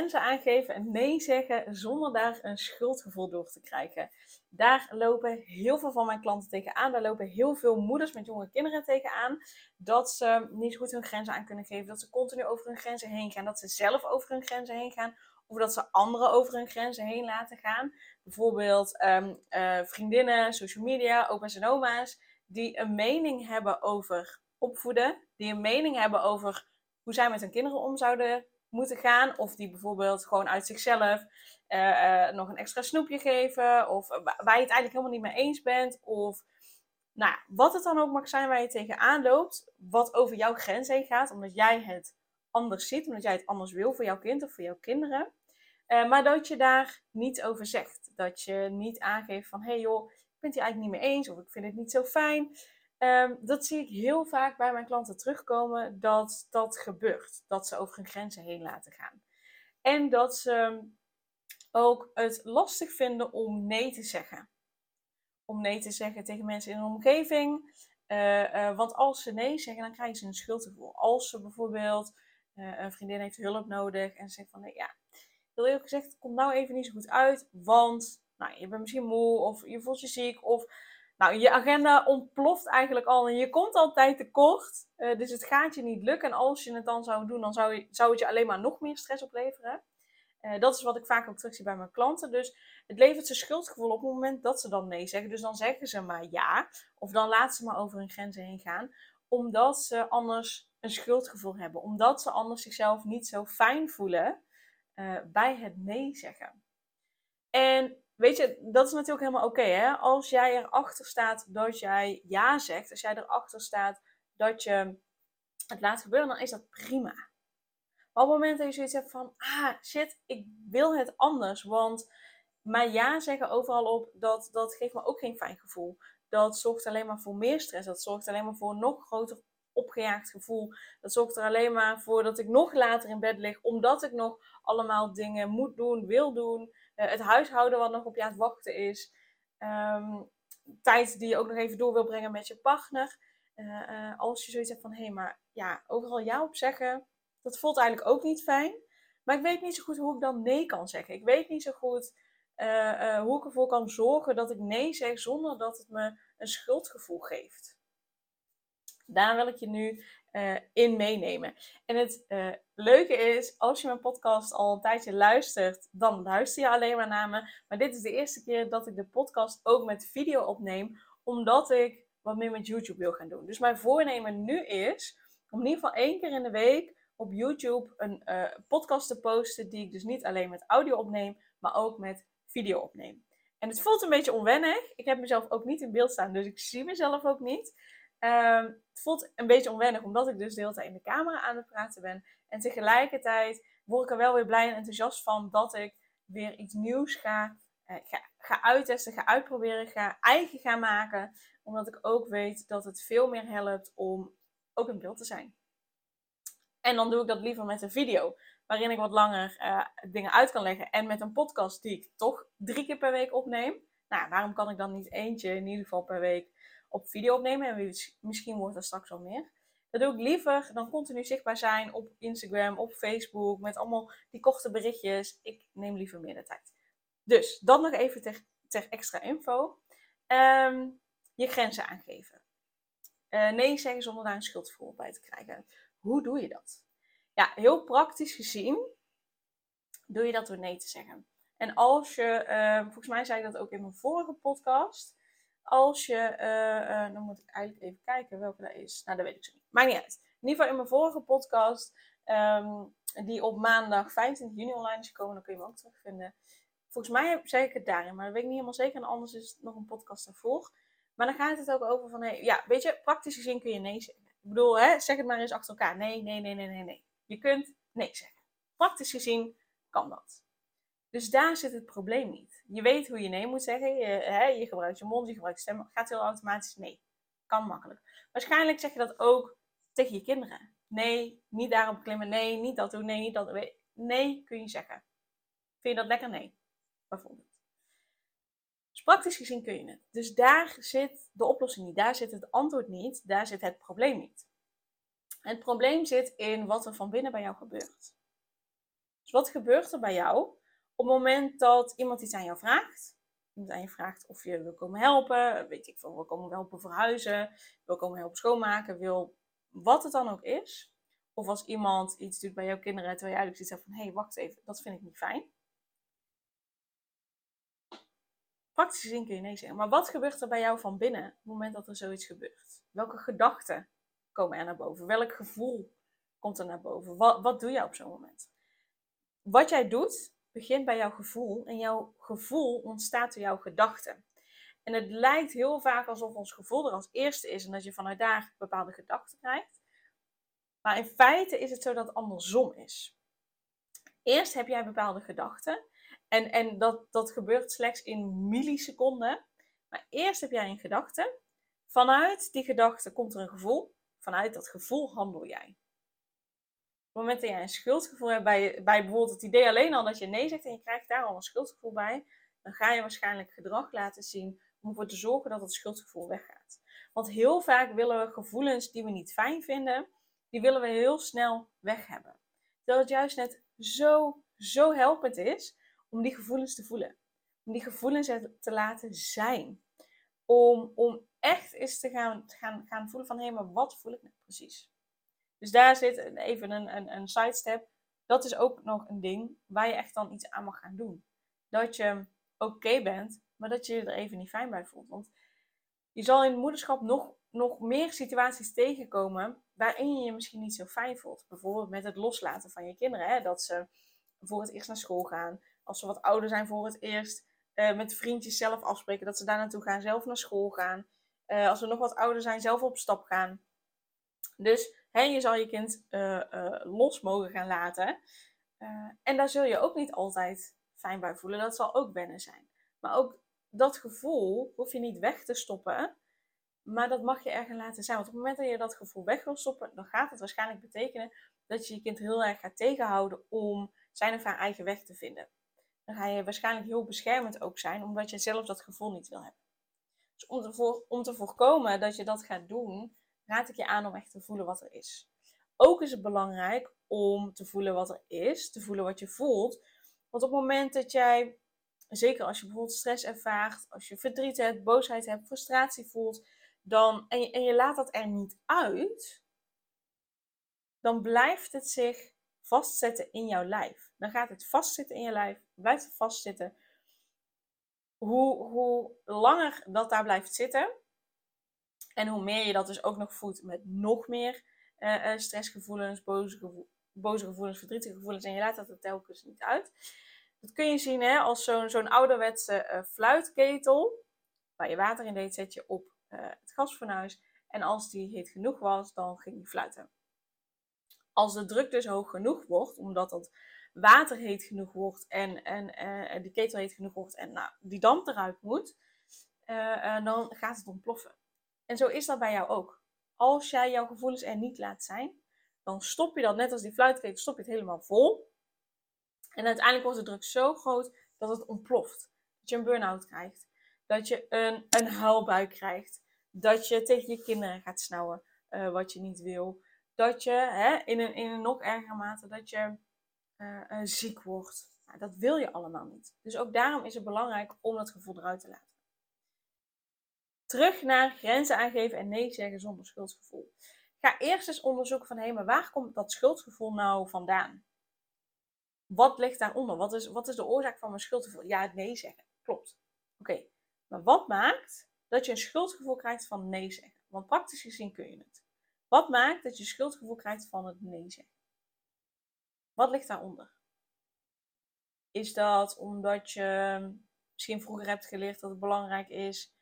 Grenzen aangeven en nee zeggen zonder daar een schuldgevoel door te krijgen. Daar lopen heel veel van mijn klanten tegenaan. Daar lopen heel veel moeders met jonge kinderen tegenaan. Dat ze niet goed hun grenzen aan kunnen geven. Dat ze continu over hun grenzen heen gaan. Dat ze zelf over hun grenzen heen gaan. Of dat ze anderen over hun grenzen heen laten gaan. Bijvoorbeeld ehm, eh, vriendinnen, social media, opa's en oma's. Die een mening hebben over opvoeden. Die een mening hebben over hoe zij met hun kinderen om zouden moeten gaan. Of die bijvoorbeeld gewoon uit zichzelf uh, uh, nog een extra snoepje geven. Of waar je het eigenlijk helemaal niet mee eens bent. Of nou, wat het dan ook mag zijn waar je tegenaan loopt. Wat over jouw grens heen gaat. Omdat jij het anders ziet. Omdat jij het anders wil voor jouw kind of voor jouw kinderen. Uh, maar dat je daar niet over zegt. Dat je niet aangeeft van... Hé hey joh, ik ben het hier eigenlijk niet mee eens. Of ik vind het niet zo fijn. Um, dat zie ik heel vaak bij mijn klanten terugkomen, dat dat gebeurt. Dat ze over hun grenzen heen laten gaan. En dat ze ook het lastig vinden om nee te zeggen. Om nee te zeggen tegen mensen in hun omgeving. Uh, uh, want als ze nee zeggen, dan krijgen ze een schuldgevoel. Als ze bijvoorbeeld, uh, een vriendin heeft hulp nodig en ze zegt van, nee, ja, heel eerlijk gezegd, het komt nou even niet zo goed uit, want nou, je bent misschien moe of je voelt je ziek of nou, je agenda ontploft eigenlijk al en je komt altijd tekort. Uh, dus het gaat je niet lukken. En als je het dan zou doen, dan zou, je, zou het je alleen maar nog meer stress opleveren. Uh, dat is wat ik vaak ook terugzie bij mijn klanten. Dus het levert ze schuldgevoel op het moment dat ze dan nee zeggen. Dus dan zeggen ze maar ja. Of dan laten ze maar over hun grenzen heen gaan. Omdat ze anders een schuldgevoel hebben. Omdat ze anders zichzelf niet zo fijn voelen uh, bij het nee zeggen. En weet je, dat is natuurlijk helemaal oké. hè? als jij erachter staat dat jij ja zegt, als jij erachter staat dat je het laat gebeuren, dan is dat prima. Maar op het moment dat je zoiets hebt van, ah shit, ik wil het anders, want maar ja zeggen overal op, dat, dat geeft me ook geen fijn gevoel. Dat zorgt alleen maar voor meer stress. Dat zorgt alleen maar voor een nog groter opgejaagd gevoel. Dat zorgt er alleen maar voor dat ik nog later in bed lig, omdat ik nog allemaal dingen moet doen, wil doen. Uh, het huishouden wat nog op je aan het wachten is. Um, tijd die je ook nog even door wil brengen met je partner. Uh, uh, als je zoiets hebt van, hé, hey, maar ja, overal ja op zeggen, dat voelt eigenlijk ook niet fijn. Maar ik weet niet zo goed hoe ik dan nee kan zeggen. Ik weet niet zo goed hoe ik ervoor kan zorgen dat ik nee zeg zonder dat het me een schuldgevoel geeft. Daar wil ik je nu uh, in meenemen. En het uh, leuke is, als je mijn podcast al een tijdje luistert, dan luister je alleen maar naar me. Maar dit is de eerste keer dat ik de podcast ook met video opneem, omdat ik wat meer met YouTube wil gaan doen. Dus mijn voornemen nu is om in ieder geval één keer in de week op YouTube een uh, podcast te posten, die ik dus niet alleen met audio opneem, maar ook met video opneem. En het voelt een beetje onwennig. Ik heb mezelf ook niet in beeld staan, dus ik zie mezelf ook niet. Um, het voelt een beetje onwennig, omdat ik dus de hele tijd in de camera aan het praten ben. En tegelijkertijd word ik er wel weer blij en enthousiast van dat ik weer iets nieuws ga, eh, ga, ga uittesten, ga uitproberen, ga eigen gaan maken. Omdat ik ook weet dat het veel meer helpt om ook in beeld te zijn. En dan doe ik dat liever met een video, waarin ik wat langer uh, dingen uit kan leggen. En met een podcast die ik toch drie keer per week opneem. Nou, waarom kan ik dan niet eentje in ieder geval per week op video opnemen. En misschien wordt er straks al meer. Dat doe ik liever dan continu zichtbaar zijn op Instagram, op Facebook, met allemaal die korte berichtjes. Ik neem liever meer de tijd. Dus dat nog even ter, ter extra info. Um, je grenzen aangeven. Uh, nee zeggen zonder daar een schuldgevoel bij te krijgen. Hoe doe je dat? Ja, heel praktisch gezien doe je dat door nee te zeggen. En als je, uh, volgens mij zei ik dat ook in mijn vorige podcast als je, uh, uh, dan moet ik eigenlijk even kijken welke dat is. Nou, dat weet ik zo niet. Maakt niet uit. In ieder geval in mijn vorige podcast, um, die op maandag 25 juni online is gekomen, dan kun je hem ook terugvinden. Volgens mij zeg ik het daarin, maar dat weet ik niet helemaal zeker. En anders is het nog een podcast daarvoor. Maar dan gaat het ook over van, hey, ja, weet je, praktisch gezien kun je nee zeggen. Ik bedoel, hè, zeg het maar eens achter elkaar. Nee, nee, nee, nee, nee, nee. Je kunt nee zeggen. Praktisch gezien kan dat. Dus daar zit het probleem niet. Je weet hoe je nee moet zeggen. Je, hè, je gebruikt je mond, je gebruikt je stem. Gaat heel automatisch nee. Kan makkelijk. Waarschijnlijk zeg je dat ook tegen je kinderen. Nee, niet daarop klimmen. Nee, niet dat doen. Nee, niet dat doen. Nee, kun je zeggen. Vind je dat lekker? Nee. Bijvoorbeeld. Dus praktisch gezien kun je het. Dus daar zit de oplossing niet. Daar zit het antwoord niet. Daar zit het probleem niet. Het probleem zit in wat er van binnen bij jou gebeurt. Dus wat gebeurt er bij jou op het moment dat iemand iets aan jou vraagt? Iemand aan je vraagt of je wil komen helpen, weet ik veel, wil komen helpen verhuizen, wil komen helpen schoonmaken, wil wat het dan ook is. Of als iemand iets doet bij jouw kinderen terwijl je eigenlijk zoiets hebt van, hé, hey, wacht even, dat vind ik niet fijn. Praktisch gezien kun je nee zeggen. Maar wat gebeurt er bij jou van binnen op het moment dat er zoiets gebeurt? Welke gedachten komen er naar boven? Welk gevoel komt er naar boven? Wat, wat doe je op zo'n moment? Wat jij doet, begint bij jouw gevoel. En jouw gevoel ontstaat door jouw gedachten. En het lijkt heel vaak alsof ons gevoel er als eerste is en dat je vanuit daar bepaalde gedachten krijgt. Maar in feite is het zo dat het andersom is. Eerst heb jij bepaalde gedachten. En, en dat, dat gebeurt slechts in milliseconden. Maar eerst heb jij een gedachte. Vanuit die gedachte komt er een gevoel. Vanuit dat gevoel handel jij. Op het moment dat jij een schuldgevoel hebt bij, bij bijvoorbeeld het idee alleen al dat je nee zegt en je krijgt daar al een schuldgevoel bij, dan ga je waarschijnlijk gedrag laten zien om ervoor te zorgen dat het schuldgevoel weggaat. Want heel vaak willen we gevoelens die we niet fijn vinden, die willen we heel snel weg hebben. Terwijl het juist net zo, zo helpend is om die gevoelens te voelen. Om die gevoelens te laten zijn. Om, om echt eens te gaan, gaan, gaan voelen van, hé, hey, maar wat voel ik nou precies? Dus daar zit even een, een, een sidestep. Dat is ook nog een ding waar je echt dan iets aan mag gaan doen. Dat je oké bent, maar dat je je er even niet fijn bij voelt. Want je zal in het moederschap nog, nog meer situaties tegenkomen waarin je je misschien niet zo fijn voelt. Bijvoorbeeld met het loslaten van je kinderen. Hè? Dat ze voor het eerst naar school gaan. Als ze wat ouder zijn voor het eerst. Uh, met vriendjes zelf afspreken dat ze daar naartoe gaan. Zelf naar school gaan. Uh, als we nog wat ouder zijn, zelf op stap gaan. Dus hè, je zal je kind uh, los mogen gaan laten. en daar zul je ook niet altijd fijn bij voelen. Dat zal ook wennen zijn. Maar ook dat gevoel hoef je niet weg te stoppen. Maar dat mag je ergens laten zijn. Want op het moment dat je dat gevoel weg wil stoppen, dan gaat het waarschijnlijk betekenen dat je je kind heel erg gaat tegenhouden om zijn of haar eigen weg te vinden. Dan ga je waarschijnlijk heel beschermend ook zijn, omdat je zelf dat gevoel niet wil hebben. Dus om te voorkomen dat je dat gaat doen, raad ik je aan om echt te voelen wat er is. Ook is het belangrijk om te voelen wat er is, te voelen wat je voelt. Want op het moment dat jij, zeker als je bijvoorbeeld stress ervaart, als je verdriet hebt, boosheid hebt, frustratie voelt, dan, en, je, laat dat er niet uit, dan blijft het zich vastzetten in jouw lijf. Dan gaat het vastzitten in je lijf, blijft het vastzitten. Hoe, hoe langer dat daar blijft zitten, en hoe meer je dat dus ook nog voedt met nog meer uh, stressgevoelens, boze, gevoel, boze gevoelens, verdrietige gevoelens, en je laat dat er telkens niet uit. Dat kun je zien hè, als zo'n ouderwetse uh, fluitketel, waar je water in deed, zet je op het gasfornuis. En als die heet genoeg was, dan ging die fluiten. Als de druk dus hoog genoeg wordt, omdat dat water heet genoeg wordt en, en uh, die ketel heet genoeg wordt en nou, die damp eruit moet, dan gaat het ontploffen. En zo is dat bij jou ook. Als jij jouw gevoelens er niet laat zijn, dan stop je dat, net als die fluitketel, stop je het helemaal vol. En uiteindelijk wordt de druk zo groot dat het ontploft. Dat je een burn-out krijgt. Dat je een, een huilbui krijgt. Dat je tegen je kinderen gaat snauwen uh, wat je niet wil. Dat je hè, in, een, in een nog ergere mate dat je uh, uh, ziek wordt. Nou, dat wil je allemaal niet. Dus ook daarom is het belangrijk om dat gevoel eruit te laten terug naar grenzen aangeven en nee zeggen zonder schuldgevoel. Ga eerst eens onderzoeken van hé, maar waar komt dat schuldgevoel nou vandaan? Wat ligt daaronder? Wat is, wat is de oorzaak van mijn schuldgevoel? Ja, het nee zeggen. Klopt. Oké, maar wat maakt dat je een schuldgevoel krijgt van nee zeggen? Want praktisch gezien kun je het. Wat maakt dat je schuldgevoel krijgt van het nee zeggen? Wat ligt daaronder? Is dat omdat je misschien vroeger hebt geleerd dat het belangrijk is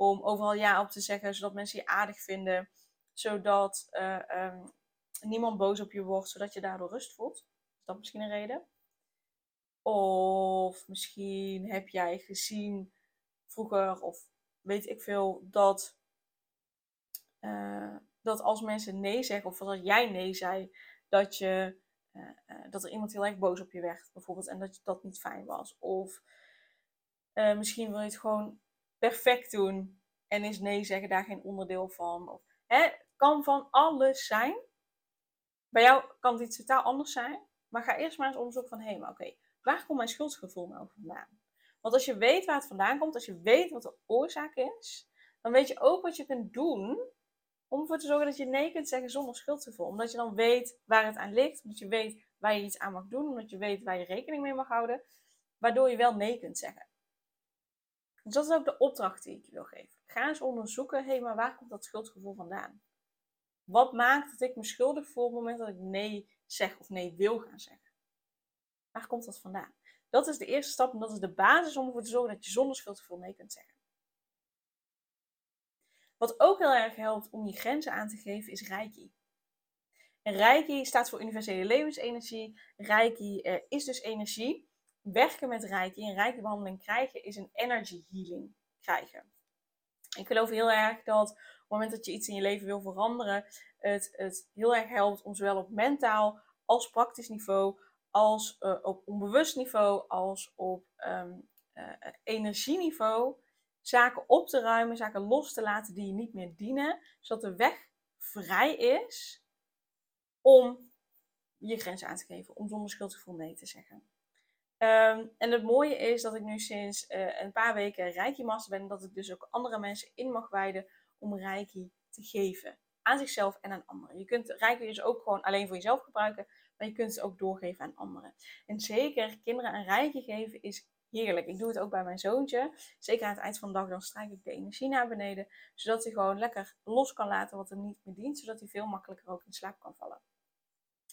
om overal ja op te zeggen, zodat mensen je aardig vinden, zodat uh, um, niemand boos op je wordt, zodat je daardoor rust voelt. Is dat misschien een reden? Of misschien heb jij gezien vroeger, of weet ik veel, dat, uh, dat als mensen nee zeggen, of als jij nee zei, dat, je, uh, dat er iemand heel erg boos op je werd, bijvoorbeeld, en dat dat niet fijn was. Of misschien wil je het gewoon perfect doen en is nee zeggen daar geen onderdeel van. Of, hè, kan van alles zijn. Bij jou kan het iets totaal anders zijn. Maar ga eerst maar eens onderzoeken van, hé, maar oké, waar komt mijn schuldgevoel nou vandaan? Want als je weet waar het vandaan komt, als je weet wat de oorzaak is, dan weet je ook wat je kunt doen om ervoor te zorgen dat je nee kunt zeggen zonder schuldgevoel. Omdat je dan weet waar het aan ligt, omdat je weet waar je iets aan mag doen, omdat je weet waar je rekening mee mag houden, waardoor je wel nee kunt zeggen. Dus dat is ook de opdracht die ik je wil geven. Ga eens onderzoeken, hé, maar waar komt dat schuldgevoel vandaan? Wat maakt dat ik me schuldig voel op het moment dat ik nee zeg of nee wil gaan zeggen? Waar komt dat vandaan? Dat is de eerste stap en dat is de basis om ervoor te zorgen dat je zonder schuldgevoel nee kunt zeggen. Wat ook heel erg helpt om je grenzen aan te geven is Reiki. En Reiki staat voor universele levensenergie. Reiki eh, is dus energie. Werken met Reiki en Reiki-behandeling krijgen is een energy healing krijgen. Ik geloof heel erg dat op het moment dat je iets in je leven wil veranderen, het, het heel erg helpt om zowel op mentaal als praktisch niveau, als uh, op onbewust niveau, als op um, uh, energieniveau, zaken op te ruimen, zaken los te laten die je niet meer dienen, zodat de weg vrij is om je grenzen aan te geven, om zonder schuldgevoel nee te zeggen. Um, en het mooie is dat ik nu sinds uh, een paar weken Reiki Master ben. En dat ik dus ook andere mensen in mag wijden om Reiki te geven. Aan zichzelf en aan anderen. Je kunt Reiki dus ook gewoon alleen voor jezelf gebruiken. Maar je kunt het ook doorgeven aan anderen. En zeker kinderen een Reiki geven is heerlijk. Ik doe het ook bij mijn zoontje. Zeker aan het eind van de dag dan strijk ik de energie naar beneden. Zodat hij gewoon lekker los kan laten wat hem niet meer dient. Zodat hij veel makkelijker ook in slaap kan vallen.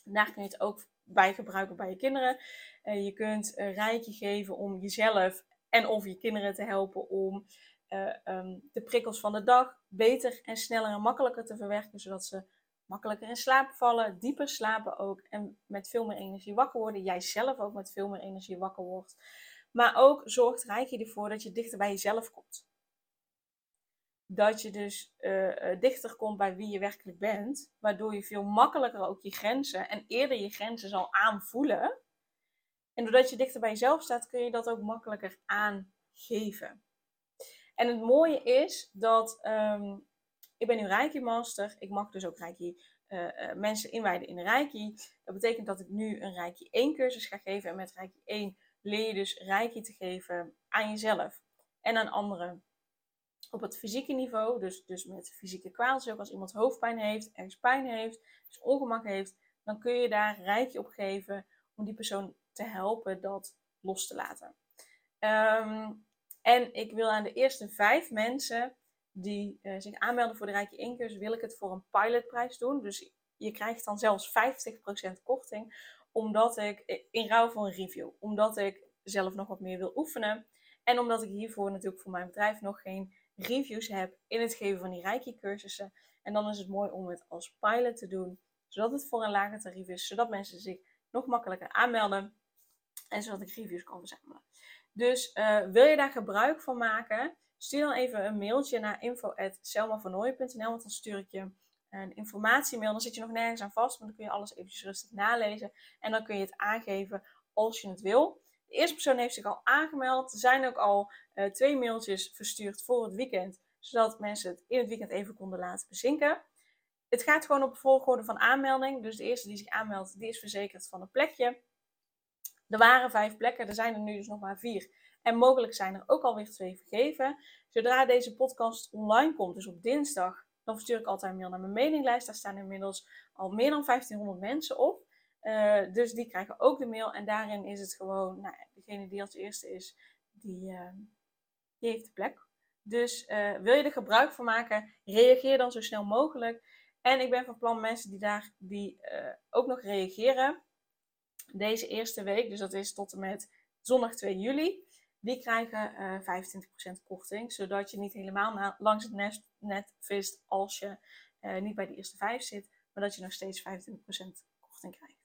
Daar kun je het ook bij gebruiken bij je kinderen. Uh, je kunt een rijtje geven om jezelf en of je kinderen te helpen om uh, um, de prikkels van de dag beter en sneller en makkelijker te verwerken, zodat ze makkelijker in slaap vallen, dieper slapen ook en met veel meer energie wakker worden. Jij zelf ook met veel meer energie wakker wordt. Maar ook zorgt Rijkje ervoor dat je dichter bij jezelf komt dat je dus uh, dichter komt bij wie je werkelijk bent, waardoor je veel makkelijker ook je grenzen en eerder je grenzen zal aanvoelen. En doordat je dichter bij jezelf staat, kun je dat ook makkelijker aangeven. En het mooie is dat um, ik ben nu Reiki Master. Ik mag dus ook Reiki uh, mensen inwijden in Reiki. Dat betekent dat ik nu een Reiki 1 cursus ga geven. En met Reiki 1 leer je dus Reiki te geven aan jezelf en aan anderen op het fysieke niveau, dus, dus met fysieke kwaaltjes, ook als iemand hoofdpijn heeft, ergens pijn heeft, dus ongemak heeft, dan kun je daar rijkje op geven om die persoon te helpen dat los te laten. Um, en ik wil aan de eerste vijf mensen die uh, zich aanmelden voor de Rijkje 1 cursus, wil ik het voor een pilotprijs doen. Dus je krijgt dan zelfs 50% korting, omdat ik, in ruil voor een review, omdat ik zelf nog wat meer wil oefenen. En omdat ik hiervoor natuurlijk voor mijn bedrijf nog geen reviews heb in het geven van die Reiki-cursussen. En dan is het mooi om het als pilot te doen, zodat het voor een lager tarief is, zodat mensen zich nog makkelijker aanmelden en zodat ik reviews kan verzamelen. Dus uh, wil je daar gebruik van maken, stuur dan even een mailtje naar info.selmavernooien.nl, want dan stuur ik je een informatiemail. Dan zit je nog nergens aan vast, maar dan kun je alles eventjes rustig nalezen. En dan kun je het aangeven als je het wil. Eerste persoon heeft zich al aangemeld. Er zijn ook al uh, twee mailtjes verstuurd voor het weekend, zodat mensen het in het weekend even konden laten bezinken. Het gaat gewoon op volgorde van aanmelding. Dus de eerste die zich aanmeldt, die is verzekerd van een plekje. Er waren vijf plekken, er zijn er nu dus nog maar vier. En mogelijk zijn er ook alweer twee vergeven. Zodra deze podcast online komt, dus op dinsdag, dan verstuur ik altijd een mail naar mijn mailinglijst. Daar staan inmiddels al meer dan 1500 mensen op. Uh, dus die krijgen ook de mail. En daarin is het gewoon, nou, degene die als eerste is, die, die heeft de plek. Dus uh, wil je er gebruik van maken, reageer dan zo snel mogelijk. En ik ben van plan mensen die daar die, ook nog reageren. Deze eerste week, dus dat is tot en met zondag 2 juli. Die krijgen 25% korting. Zodat je niet helemaal langs het net, net vist als je niet bij de eerste vijf zit. Maar dat je nog steeds 25% korting krijgt.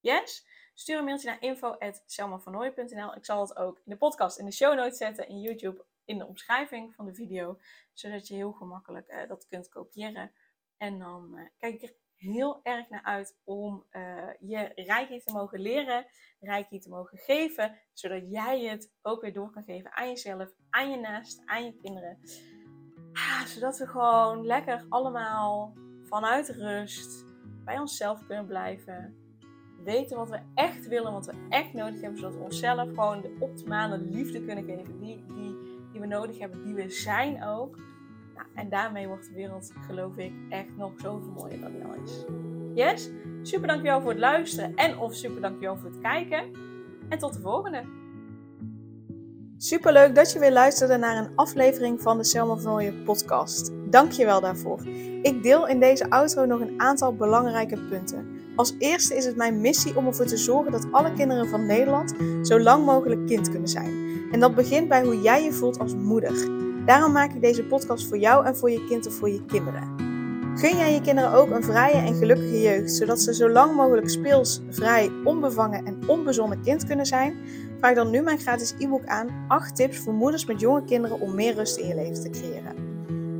Yes? Stuur een mailtje naar info.selmavernooien.nl. Ik zal het ook in de podcast in de show notes zetten in YouTube in de omschrijving van de video. Zodat je heel gemakkelijk uh, dat kunt kopiëren. En dan uh, kijk ik er heel erg naar uit om uh, je Reiki te mogen leren, Reiki te mogen geven. Zodat jij het ook weer door kan geven aan jezelf, aan je nest, aan je kinderen. Ah, zodat we gewoon lekker allemaal vanuit rust bij onszelf kunnen blijven. Weten wat we echt willen, wat we echt nodig hebben, zodat we onszelf gewoon de optimale liefde kunnen geven die, die, die we nodig hebben, die we zijn ook. Nou, en daarmee wordt de wereld, geloof ik, echt nog zoveel mooier dan die al is. Yes? Super dankjewel voor het luisteren en of super dankjewel voor het kijken. En tot de volgende! Super leuk dat je weer luisterde naar een aflevering van de Selma van podcast. Dank je wel daarvoor. Ik deel in deze outro nog een aantal belangrijke punten. Als eerste is het mijn missie om ervoor te zorgen dat alle kinderen van Nederland zo lang mogelijk kind kunnen zijn. En dat begint bij hoe jij je voelt als moeder. Daarom maak ik deze podcast voor jou en voor je kind of voor je kinderen. Gun jij je kinderen ook een vrije en gelukkige jeugd, zodat ze zo lang mogelijk speels, vrij, onbevangen en onbezonnen kind kunnen zijn? Vraag dan nu mijn gratis e-book aan 8 tips voor moeders met jonge kinderen om meer rust in je leven te creëren.